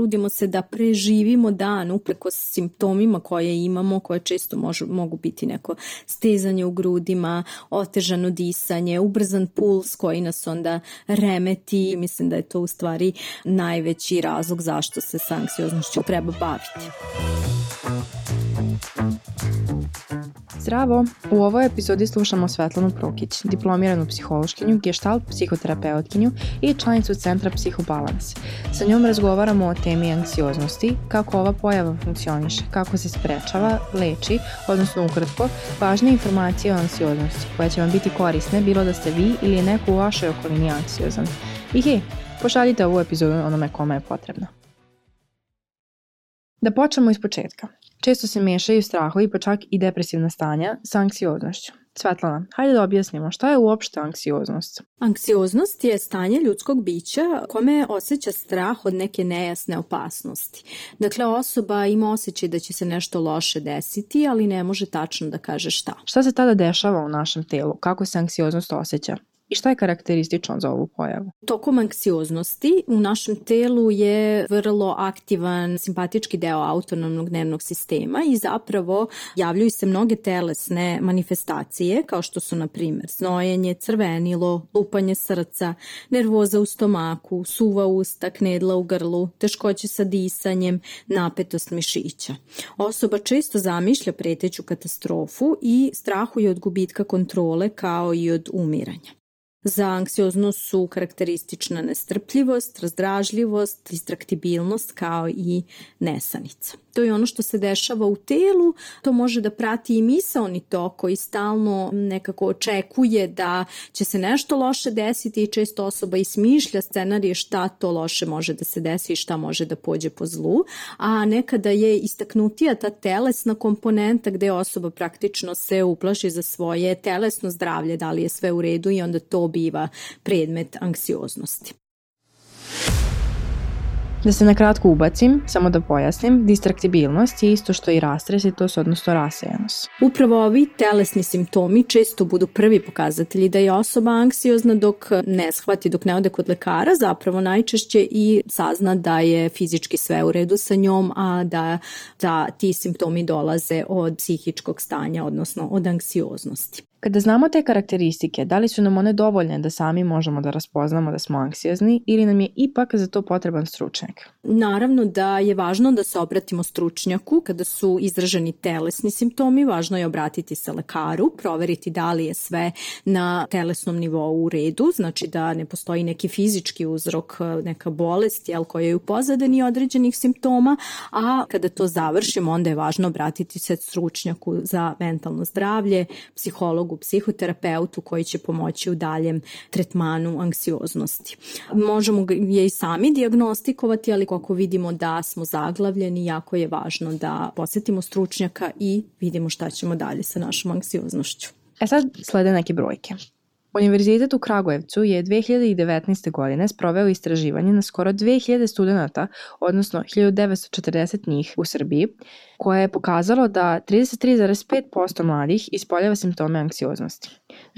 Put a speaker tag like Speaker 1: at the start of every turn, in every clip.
Speaker 1: trudimo se da preživimo dan upreko simptomima koje imamo, koje često može, mogu biti neko stezanje u grudima, otežano disanje, ubrzan puls koji nas onda remeti. Mislim da je to u stvari najveći razlog zašto se sa anksioznošću treba baviti.
Speaker 2: Zdravo! U ovoj epizodi slušamo Svetlanu Prokić, diplomiranu psihološkinju, gestalt psihoterapeutkinju i članicu Centra Psihobalans. Sa njom razgovaramo o temi anksioznosti, kako ova pojava funkcioniše, kako se sprečava, leči, odnosno ukratko, važne informacije o anksioznosti koje će vam biti korisne bilo da ste vi ili neko u vašoj okolini anksiozan. I hej, pošaljite ovu epizodu onome kome je potrebno. Da počnemo iz početka. Često se mešaju strahovi pa čak i depresivna stanja sa anksioznošću. Svetlana, hajde da objasnimo šta je uopšte anksioznost?
Speaker 1: Anksioznost je stanje ljudskog bića kome osjeća strah od neke nejasne opasnosti. Dakle, osoba ima osjećaj da će se nešto loše desiti, ali ne može tačno da kaže šta.
Speaker 2: Šta se tada dešava u našem telu? Kako se anksioznost osjeća? I šta je karakteristično za ovu pojavu?
Speaker 1: Tokom anksioznosti u našem telu je vrlo aktivan simpatički deo autonomnog nervnog sistema i zapravo javljaju se mnoge telesne manifestacije kao što su na primjer znojenje, crvenilo, lupanje srca, nervoza u stomaku, suva usta, knedla u grlu, teškoće sa disanjem, napetost mišića. Osoba često zamišlja preteću katastrofu i strahuje od gubitka kontrole kao i od umiranja. Za anksioznost su karakteristična nestrpljivost, razdražljivost, distraktibilnost kao i nesanica. To je ono što se dešava u telu, to može da prati i misaoni tok koji stalno nekako očekuje da će se nešto loše desiti i često osoba i smišlja scenarije šta to loše može da se desi i šta može da pođe po zlu, a nekada je istaknutija ta telesna komponenta gde osoba praktično se uplaši za svoje telesno zdravlje, da li je sve u redu i onda to biva predmet anksioznosti.
Speaker 2: Da se na kratko ubacim, samo da pojasnim, distraktibilnost je isto što i rastresitost, odnosno rasejanost.
Speaker 1: Upravo ovi telesni simptomi često budu prvi pokazatelji da je osoba anksiozna dok ne shvati, dok ne ode kod lekara, zapravo najčešće i sazna da je fizički sve u redu sa njom, a da, da ti simptomi dolaze od psihičkog stanja, odnosno od anksioznosti.
Speaker 2: Kada znamo te karakteristike, da li su nam one dovoljne da sami možemo da raspoznamo da smo anksiozni ili nam je ipak za to potreban stručnjak?
Speaker 1: Naravno da je važno da se obratimo stručnjaku kada su izraženi telesni simptomi, važno je obratiti se lekaru, proveriti da li je sve na telesnom nivou u redu, znači da ne postoji neki fizički uzrok, neka bolest jel, koja je u pozadini određenih simptoma, a kada to završimo onda je važno obratiti se stručnjaku za mentalno zdravlje, psihologu psihoterapeutu koji će pomoći u daljem tretmanu anksioznosti. Možemo je i sami diagnostikovati, ali kako vidimo da smo zaglavljeni, jako je važno da posetimo stručnjaka i vidimo šta ćemo dalje sa našom anksioznošću.
Speaker 2: E sad slede neke brojke. Univerzitet u Kragujevcu je 2019. godine sproveo istraživanje na skoro 2000 studenta, odnosno 1940 njih u Srbiji, koje je pokazalo da 33,5% mladih ispoljava simptome anksioznosti.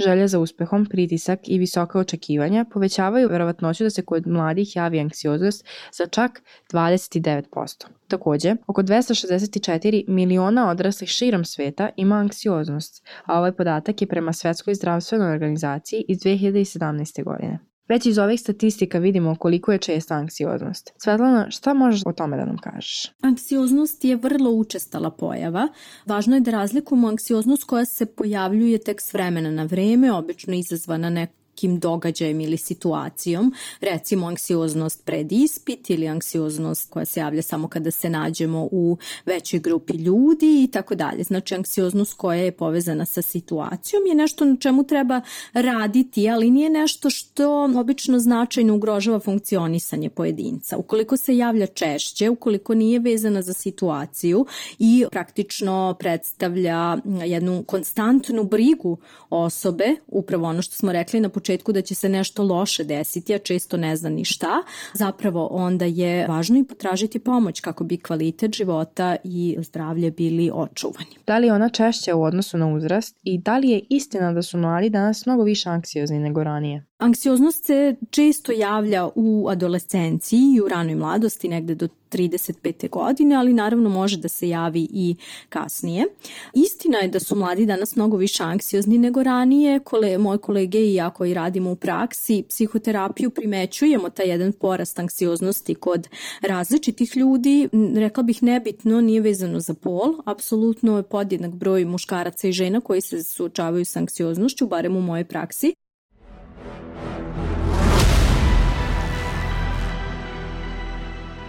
Speaker 2: Želja za uspehom, pritisak i visoka očekivanja povećavaju verovatnoću da se kod mladih javi anksioznost za čak 29%. Takođe, oko 264 miliona odraslih širom sveta ima anksioznost, a ovaj podatak je prema Svetskoj zdravstvenoj organizaciji iz 2017. godine. Već iz ovih statistika vidimo koliko je česta anksioznost. Svetlana, šta možeš o tome da nam kažeš?
Speaker 1: Anksioznost je vrlo učestala pojava. Važno je da razlikujemo anksioznost koja se pojavljuje tek s vremena na vreme, obično izazvana nekom nekim događajem ili situacijom, recimo anksioznost pred ispit ili anksioznost koja se javlja samo kada se nađemo u većoj grupi ljudi i tako dalje. Znači anksioznost koja je povezana sa situacijom je nešto na čemu treba raditi, ali nije nešto što obično značajno ugrožava funkcionisanje pojedinca. Ukoliko se javlja češće, ukoliko nije vezana za situaciju i praktično predstavlja jednu konstantnu brigu osobe, upravo ono što smo rekli na početku početku da će se nešto loše desiti, a često ne zna ni šta, zapravo onda je važno i potražiti pomoć kako bi kvalitet života i zdravlje bili očuvani.
Speaker 2: Da li je ona češća u odnosu na uzrast i da li je istina da su mladi danas mnogo više anksiozni nego ranije?
Speaker 1: Anksioznost se često javlja u adolescenciji i u ranoj mladosti, negde do 35. godine, ali naravno može da se javi i kasnije. Istina je da su mladi danas mnogo više anksiozni nego ranije. Kole, moje kolege i ja koji radimo u praksi psihoterapiju primećujemo taj jedan porast anksioznosti kod različitih ljudi. Rekla bih nebitno, nije vezano za pol. Apsolutno je podjednak broj muškaraca i žena koji se suočavaju sa anksioznošću, barem u mojoj praksi.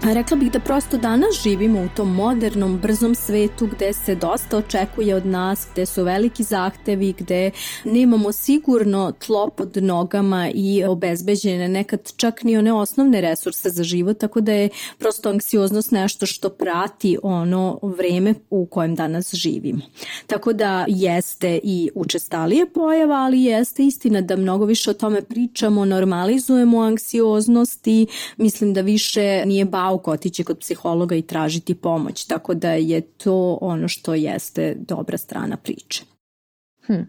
Speaker 1: Rekla bih da prosto danas živimo u tom modernom, brzom svetu gde se dosta očekuje od nas, gde su veliki zahtevi, gde nemamo sigurno tlo pod nogama i obezbeđene nekad čak ni one osnovne resurse za život, tako da je prosto anksioznost nešto što prati ono vreme u kojem danas živimo. Tako da jeste i učestalije pojava, ali jeste istina da mnogo više o tome pričamo, normalizujemo anksioznost i mislim da više nije bao nauk otići kod psihologa i tražiti pomoć, tako da je to ono što jeste dobra strana priče.
Speaker 2: Hm.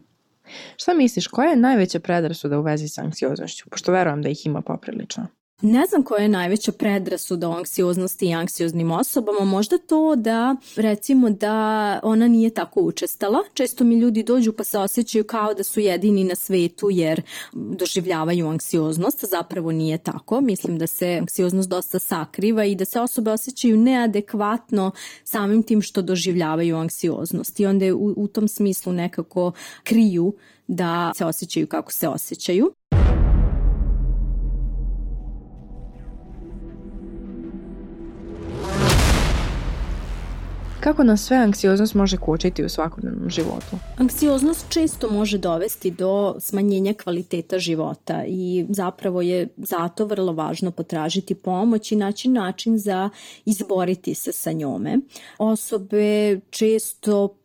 Speaker 2: Šta misliš, koja je najveća predrasuda u vezi sa anksioznošću, pošto verujem da ih ima poprilično?
Speaker 1: Ne znam koja je najveća predrasuda o anksioznosti i anksioznim osobama, možda to da recimo da ona nije tako učestala. Često mi ljudi dođu pa se osjećaju kao da su jedini na svetu jer doživljavaju anksioznost, zapravo nije tako. Mislim da se anksioznost dosta sakriva i da se osobe osjećaju neadekvatno samim tim što doživljavaju anksioznost i onda u, u tom smislu nekako kriju da se osjećaju kako se osjećaju.
Speaker 2: Kako nas sve anksioznost može kočiti u svakodnevnom životu?
Speaker 1: Anksioznost često može dovesti do smanjenja kvaliteta života i zapravo je zato vrlo važno potražiti pomoć i naći način za izboriti se sa njome. Osobe često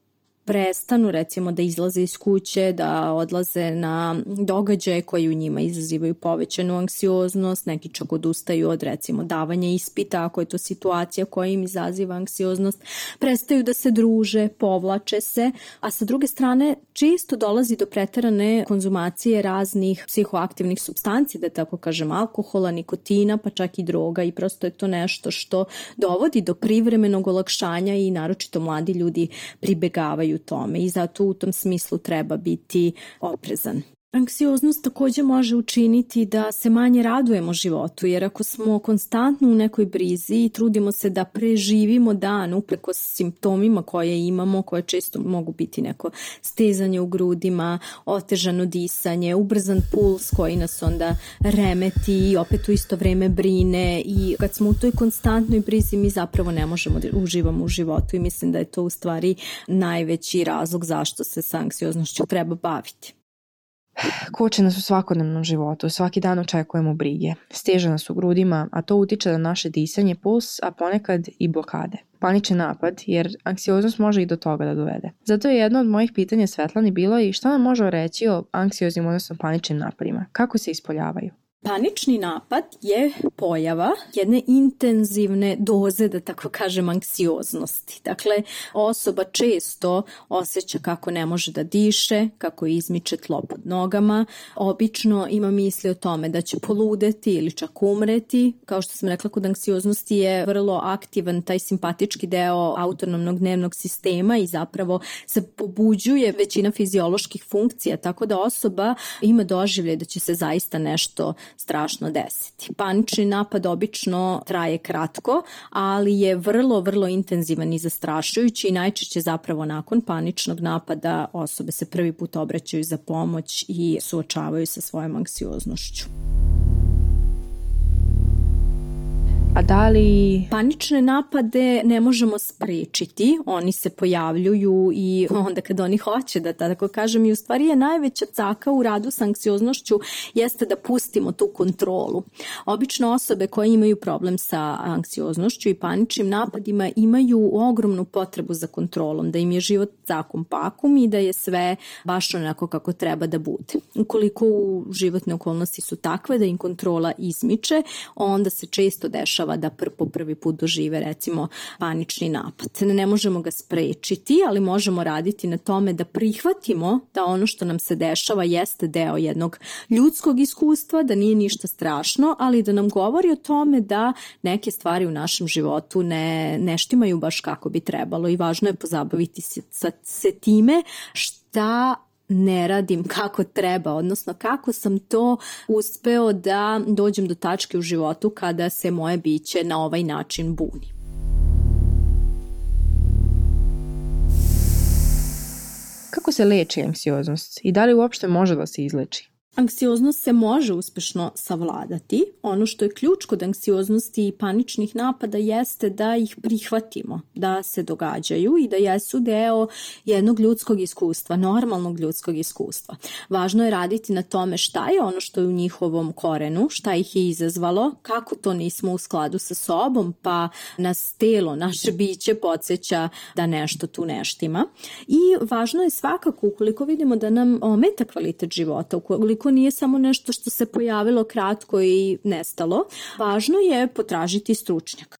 Speaker 1: prestanu recimo da izlaze iz kuće, da odlaze na događaje koji u njima izazivaju povećanu anksioznost, neki čak odustaju od recimo davanja ispita ako je to situacija koja im izaziva anksioznost, prestaju da se druže, povlače se, a sa druge strane često dolazi do preterane konzumacije raznih psihoaktivnih substanci, da tako kažem alkohola, nikotina, pa čak i droga i prosto je to nešto što dovodi do privremenog olakšanja i naročito mladi ljudi pribegavaju tome i zato u tom smislu treba biti oprezan. Anksioznost takođe može učiniti da se manje radujemo životu, jer ako smo konstantno u nekoj brizi i trudimo se da preživimo dan upreko simptomima koje imamo, koje često mogu biti neko stezanje u grudima, otežano disanje, ubrzan puls koji nas onda remeti i opet u isto vreme brine i kad smo u toj konstantnoj brizi mi zapravo ne možemo da uživamo u životu i mislim da je to u stvari najveći razlog zašto se sa anksioznošću treba baviti.
Speaker 2: Koče nas u svakodnevnom životu, svaki dan očekujemo brige. Steže nas u grudima, a to utiče na naše disanje, puls, a ponekad i blokade. Panični napad, jer anksioznost može i do toga da dovede. Zato je jedno od mojih pitanja Svetlani bilo i šta nam može reći o anksioznim odnosno paničnim napadima? Kako se ispoljavaju?
Speaker 1: Panični napad je pojava jedne intenzivne doze, da tako kažem, anksioznosti. Dakle, osoba često osjeća kako ne može da diše, kako izmiče tlo pod nogama. Obično ima misli o tome da će poludeti ili čak umreti. Kao što sam rekla, kod anksioznosti je vrlo aktivan taj simpatički deo autonomnog dnevnog sistema i zapravo se pobuđuje većina fizioloških funkcija, tako da osoba ima doživlje da će se zaista nešto strašno desiti. Panični napad obično traje kratko, ali je vrlo, vrlo intenzivan i zastrašujući i najčešće zapravo nakon paničnog napada osobe se prvi put obraćaju za pomoć i suočavaju sa svojom anksioznošću.
Speaker 2: A da li...
Speaker 1: Panične napade ne možemo sprečiti, oni se pojavljuju i onda kad oni hoće da tako kažem i u stvari je najveća caka u radu sa anksioznošću jeste da pustimo tu kontrolu. Obično osobe koje imaju problem sa anksioznošću i paničnim napadima imaju ogromnu potrebu za kontrolom, da im je život zakum pakum i da je sve baš onako kako treba da bude. Ukoliko životne okolnosti su takve da im kontrola izmiče, onda se često dešava dešava da pr po prvi put dožive recimo panični napad. Ne možemo ga sprečiti, ali možemo raditi na tome da prihvatimo da ono što nam se dešava jeste deo jednog ljudskog iskustva, da nije ništa strašno, ali da nam govori o tome da neke stvari u našem životu ne, ne štimaju baš kako bi trebalo i važno je pozabaviti se, se time šta ne radim kako treba, odnosno kako sam to uspeo da dođem do tačke u životu kada se moje biće na ovaj način buni.
Speaker 2: Kako se leči anksioznost i da li uopšte može da se izleči?
Speaker 1: Anksioznost se može uspešno savladati. Ono što je ključ kod anksioznosti i paničnih napada jeste da ih prihvatimo, da se događaju i da jesu deo jednog ljudskog iskustva, normalnog ljudskog iskustva. Važno je raditi na tome šta je ono što je u njihovom korenu, šta ih je izazvalo, kako to nismo u skladu sa sobom, pa nas telo, naše biće podsjeća da nešto tu neštima. I važno je svakako ukoliko vidimo da nam ometa kvalitet života, ukoliko ukoliko nije samo nešto što se pojavilo kratko i nestalo, važno je potražiti stručnjaka.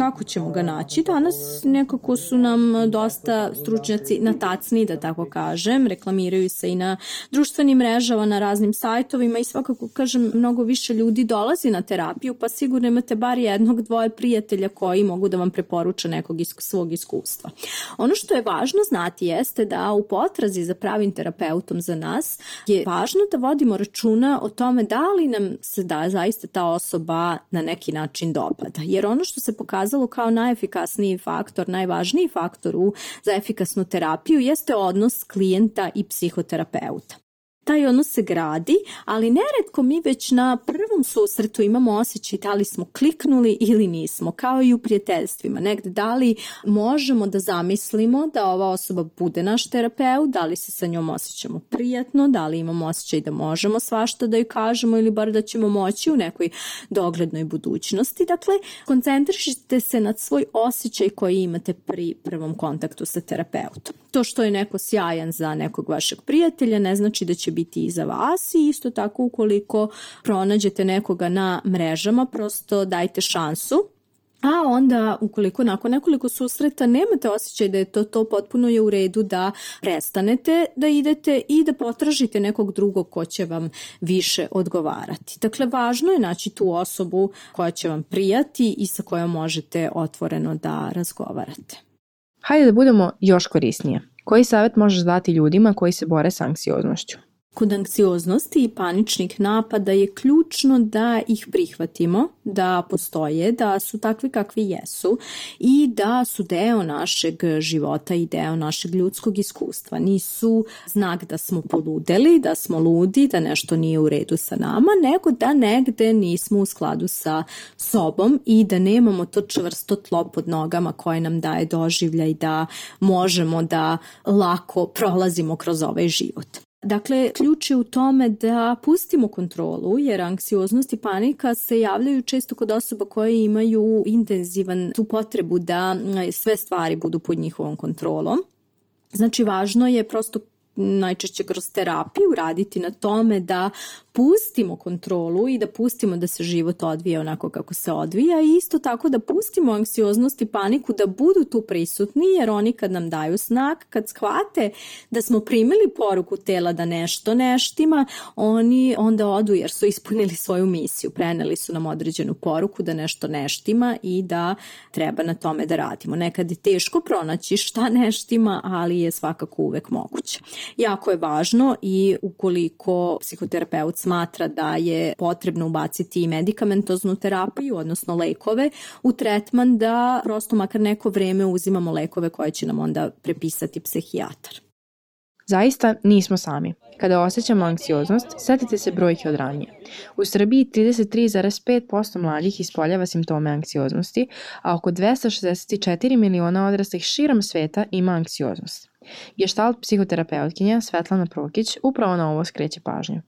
Speaker 1: Kako ćemo ga naći? Danas nekako su nam dosta stručnjaci na tacni, da tako kažem, reklamiraju se i na društvenim mrežama, na raznim sajtovima i svakako, kažem, mnogo više ljudi dolazi na terapiju, pa sigurno imate bar jednog, dvoje prijatelja koji mogu da vam preporuča nekog iz svog iskustva. Ono što je važno znati jeste da u potrazi za pravim terapeutom za nas je važno da vodimo računa o tome da li nam se da zaista ta osoba na neki način dopada. Jer ono što se pokazalo kao najefikasniji faktor, najvažniji faktor u, za efikasnu terapiju jeste odnos klijenta i psihoterapeuta. Taj odnos se gradi, ali neretko mi već na prvom susretu imamo osjećaj da li smo kliknuli ili nismo, kao i u prijateljstvima. Negde da li možemo da zamislimo da ova osoba bude naš terapeut, da li se sa njom osjećamo prijatno, da li imamo osjećaj da možemo svašta da joj kažemo ili bar da ćemo moći u nekoj doglednoj budućnosti. Dakle, koncentrišite se nad svoj osjećaj koji imate pri prvom kontaktu sa terapeutom. To što je neko sjajan za nekog vašeg prijatelja ne znači da će biti i za vas i isto tako ukoliko pronađete nekoga na mrežama, prosto dajte šansu A onda, ukoliko nakon nekoliko susreta nemate osjećaj da je to to, potpuno je u redu da prestanete da idete i da potražite nekog drugog ko će vam više odgovarati. Dakle, važno je naći tu osobu koja će vam prijati i sa kojom možete otvoreno da razgovarate.
Speaker 2: Hajde da budemo još korisnije. Koji savjet možeš dati ljudima koji se bore sa anksioznošću?
Speaker 1: Kod anksioznosti i paničnih napada je ključno da ih prihvatimo, da postoje, da su takvi kakvi jesu i da su deo našeg života i deo našeg ljudskog iskustva. Nisu znak da smo poludeli, da smo ludi, da nešto nije u redu sa nama, nego da negde nismo u skladu sa sobom i da nemamo to čvrsto tlo pod nogama koje nam daje doživlja i da možemo da lako prolazimo kroz ovaj život. Dakle, ključ je u tome da pustimo kontrolu, jer anksioznost i panika se javljaju često kod osoba koje imaju intenzivan tu potrebu da sve stvari budu pod njihovom kontrolom. Znači, važno je prosto najčešće kroz terapiju raditi na tome da pustimo kontrolu i da pustimo da se život odvija onako kako se odvija i isto tako da pustimo anksioznost i paniku da budu tu prisutni jer oni kad nam daju znak, kad shvate da smo primili poruku tela da nešto neštima, oni onda odu jer su ispunili svoju misiju, preneli su nam određenu poruku da nešto neštima i da treba na tome da radimo. Nekad je teško pronaći šta neštima, ali je svakako uvek moguće. Jako je važno i ukoliko psihoterapeut smatra da je potrebno ubaciti medikamentoznu terapiju, odnosno lekove, u tretman da prosto makar neko vreme uzimamo lekove koje će nam onda prepisati psihijatar.
Speaker 2: Zaista nismo sami. Kada osjećamo anksioznost, setite se brojke od ranije. U Srbiji 33,5% mladih ispoljava simptome anksioznosti, a oko 264 miliona odraslih širom sveta ima anksioznost. Gestalt psihoterapeutkinja Svetlana Prokić upravo na ovo skreće pažnju.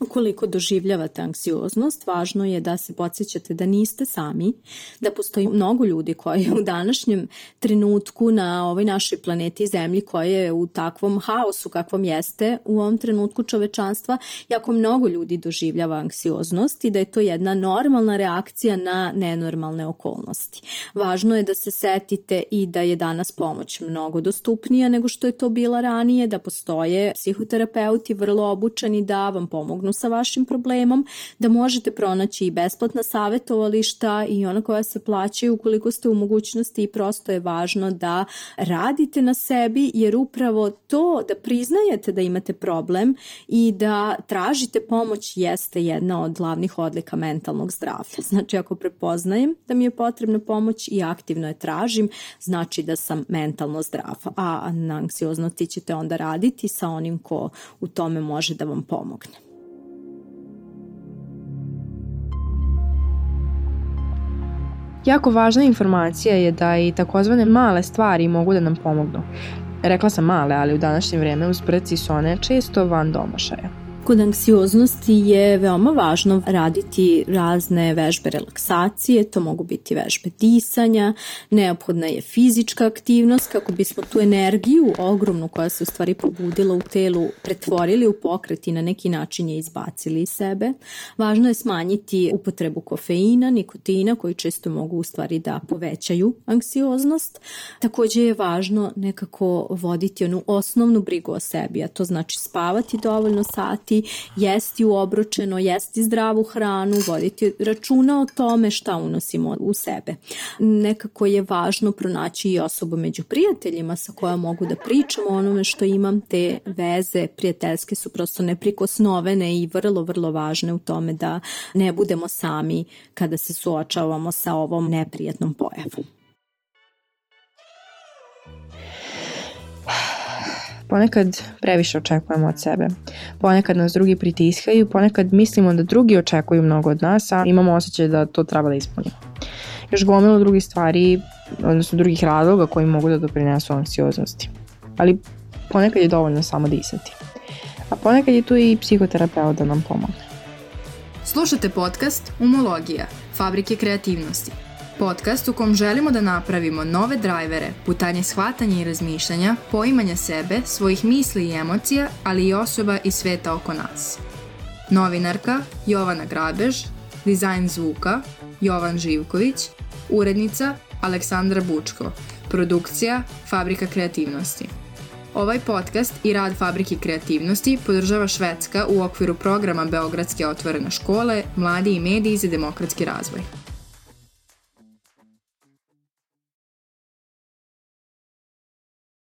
Speaker 1: Ukoliko doživljavate anksioznost, važno je da se podsjećate da niste sami, da postoji mnogo ljudi koji u današnjem trenutku na ovoj našoj planeti Zemlji koja je u takvom haosu kakvom jeste u ovom trenutku čovečanstva, jako mnogo ljudi doživljava anksioznost i da je to jedna normalna reakcija na nenormalne okolnosti. Važno je da se setite i da je danas pomoć mnogo dostupnija nego što je to bila ranije, da postoje psihoterapeuti vrlo obučeni da vam pomognu pomognu sa vašim problemom, da možete pronaći i besplatna savetovališta i ona koja se plaćaju ukoliko ste u mogućnosti i prosto je važno da radite na sebi jer upravo to da priznajete da imate problem i da tražite pomoć jeste jedna od glavnih odlika mentalnog zdravlja. Znači ako prepoznajem da mi je potrebna pomoć i aktivno je tražim, znači da sam mentalno zdrav. A na anksioznosti ćete onda raditi sa onim ko u tome može da vam pomogne.
Speaker 2: Jako važna informacija je da i takozvane male stvari mogu da nam pomognu. Rekla sam male, ali u današnje vreme uz brci su one često van domašaja.
Speaker 1: Kod anksioznosti je veoma važno raditi razne vežbe relaksacije, to mogu biti vežbe disanja, neophodna je fizička aktivnost kako bismo tu energiju ogromnu koja se u stvari probudila u telu pretvorili u pokret i na neki način je izbacili iz sebe. Važno je smanjiti upotrebu kofeina, nikotina koji često mogu u stvari da povećaju anksioznost. Takođe je važno nekako voditi onu osnovnu brigu o sebi, a to znači spavati dovoljno sati, jesti, jesti uobročeno, jesti zdravu hranu, voditi računa o tome šta unosimo u sebe. Nekako je važno pronaći i osobu među prijateljima sa koja mogu da pričam o onome što imam, te veze prijateljske su prosto neprikosnovene i vrlo, vrlo važne u tome da ne budemo sami kada se suočavamo sa ovom neprijatnom pojavom.
Speaker 2: Ponekad previše očekujemo od sebe. Ponekad nas drugi pritiskaju, ponekad mislimo da drugi očekuju mnogo od nas, a imamo osjećaj da to treba da ispunimo. Još gomilo drugih stvari, odnosno drugih razloga koji mogu da doprinesu anksioznosti. Ali ponekad je dovoljno samo disati. A ponekad je tu i psihoterapeut da nam pomogne.
Speaker 3: Slušate podcast Umologija, fabrike kreativnosti – Podcast u kom želimo da napravimo nove drajvere, putanje shvatanja i razmišljanja, poimanja sebe, svojih misli i emocija, ali i osoba i sveta oko nas. Novinarka Jovana Grabež, dizajn zvuka Jovan Živković, urednica Aleksandra Bučko, produkcija Fabrika kreativnosti. Ovaj podcast i rad Fabrike kreativnosti podržava Švedska u okviru programa Beogradske otvorene škole Mladi i mediji za demokratski razvoj.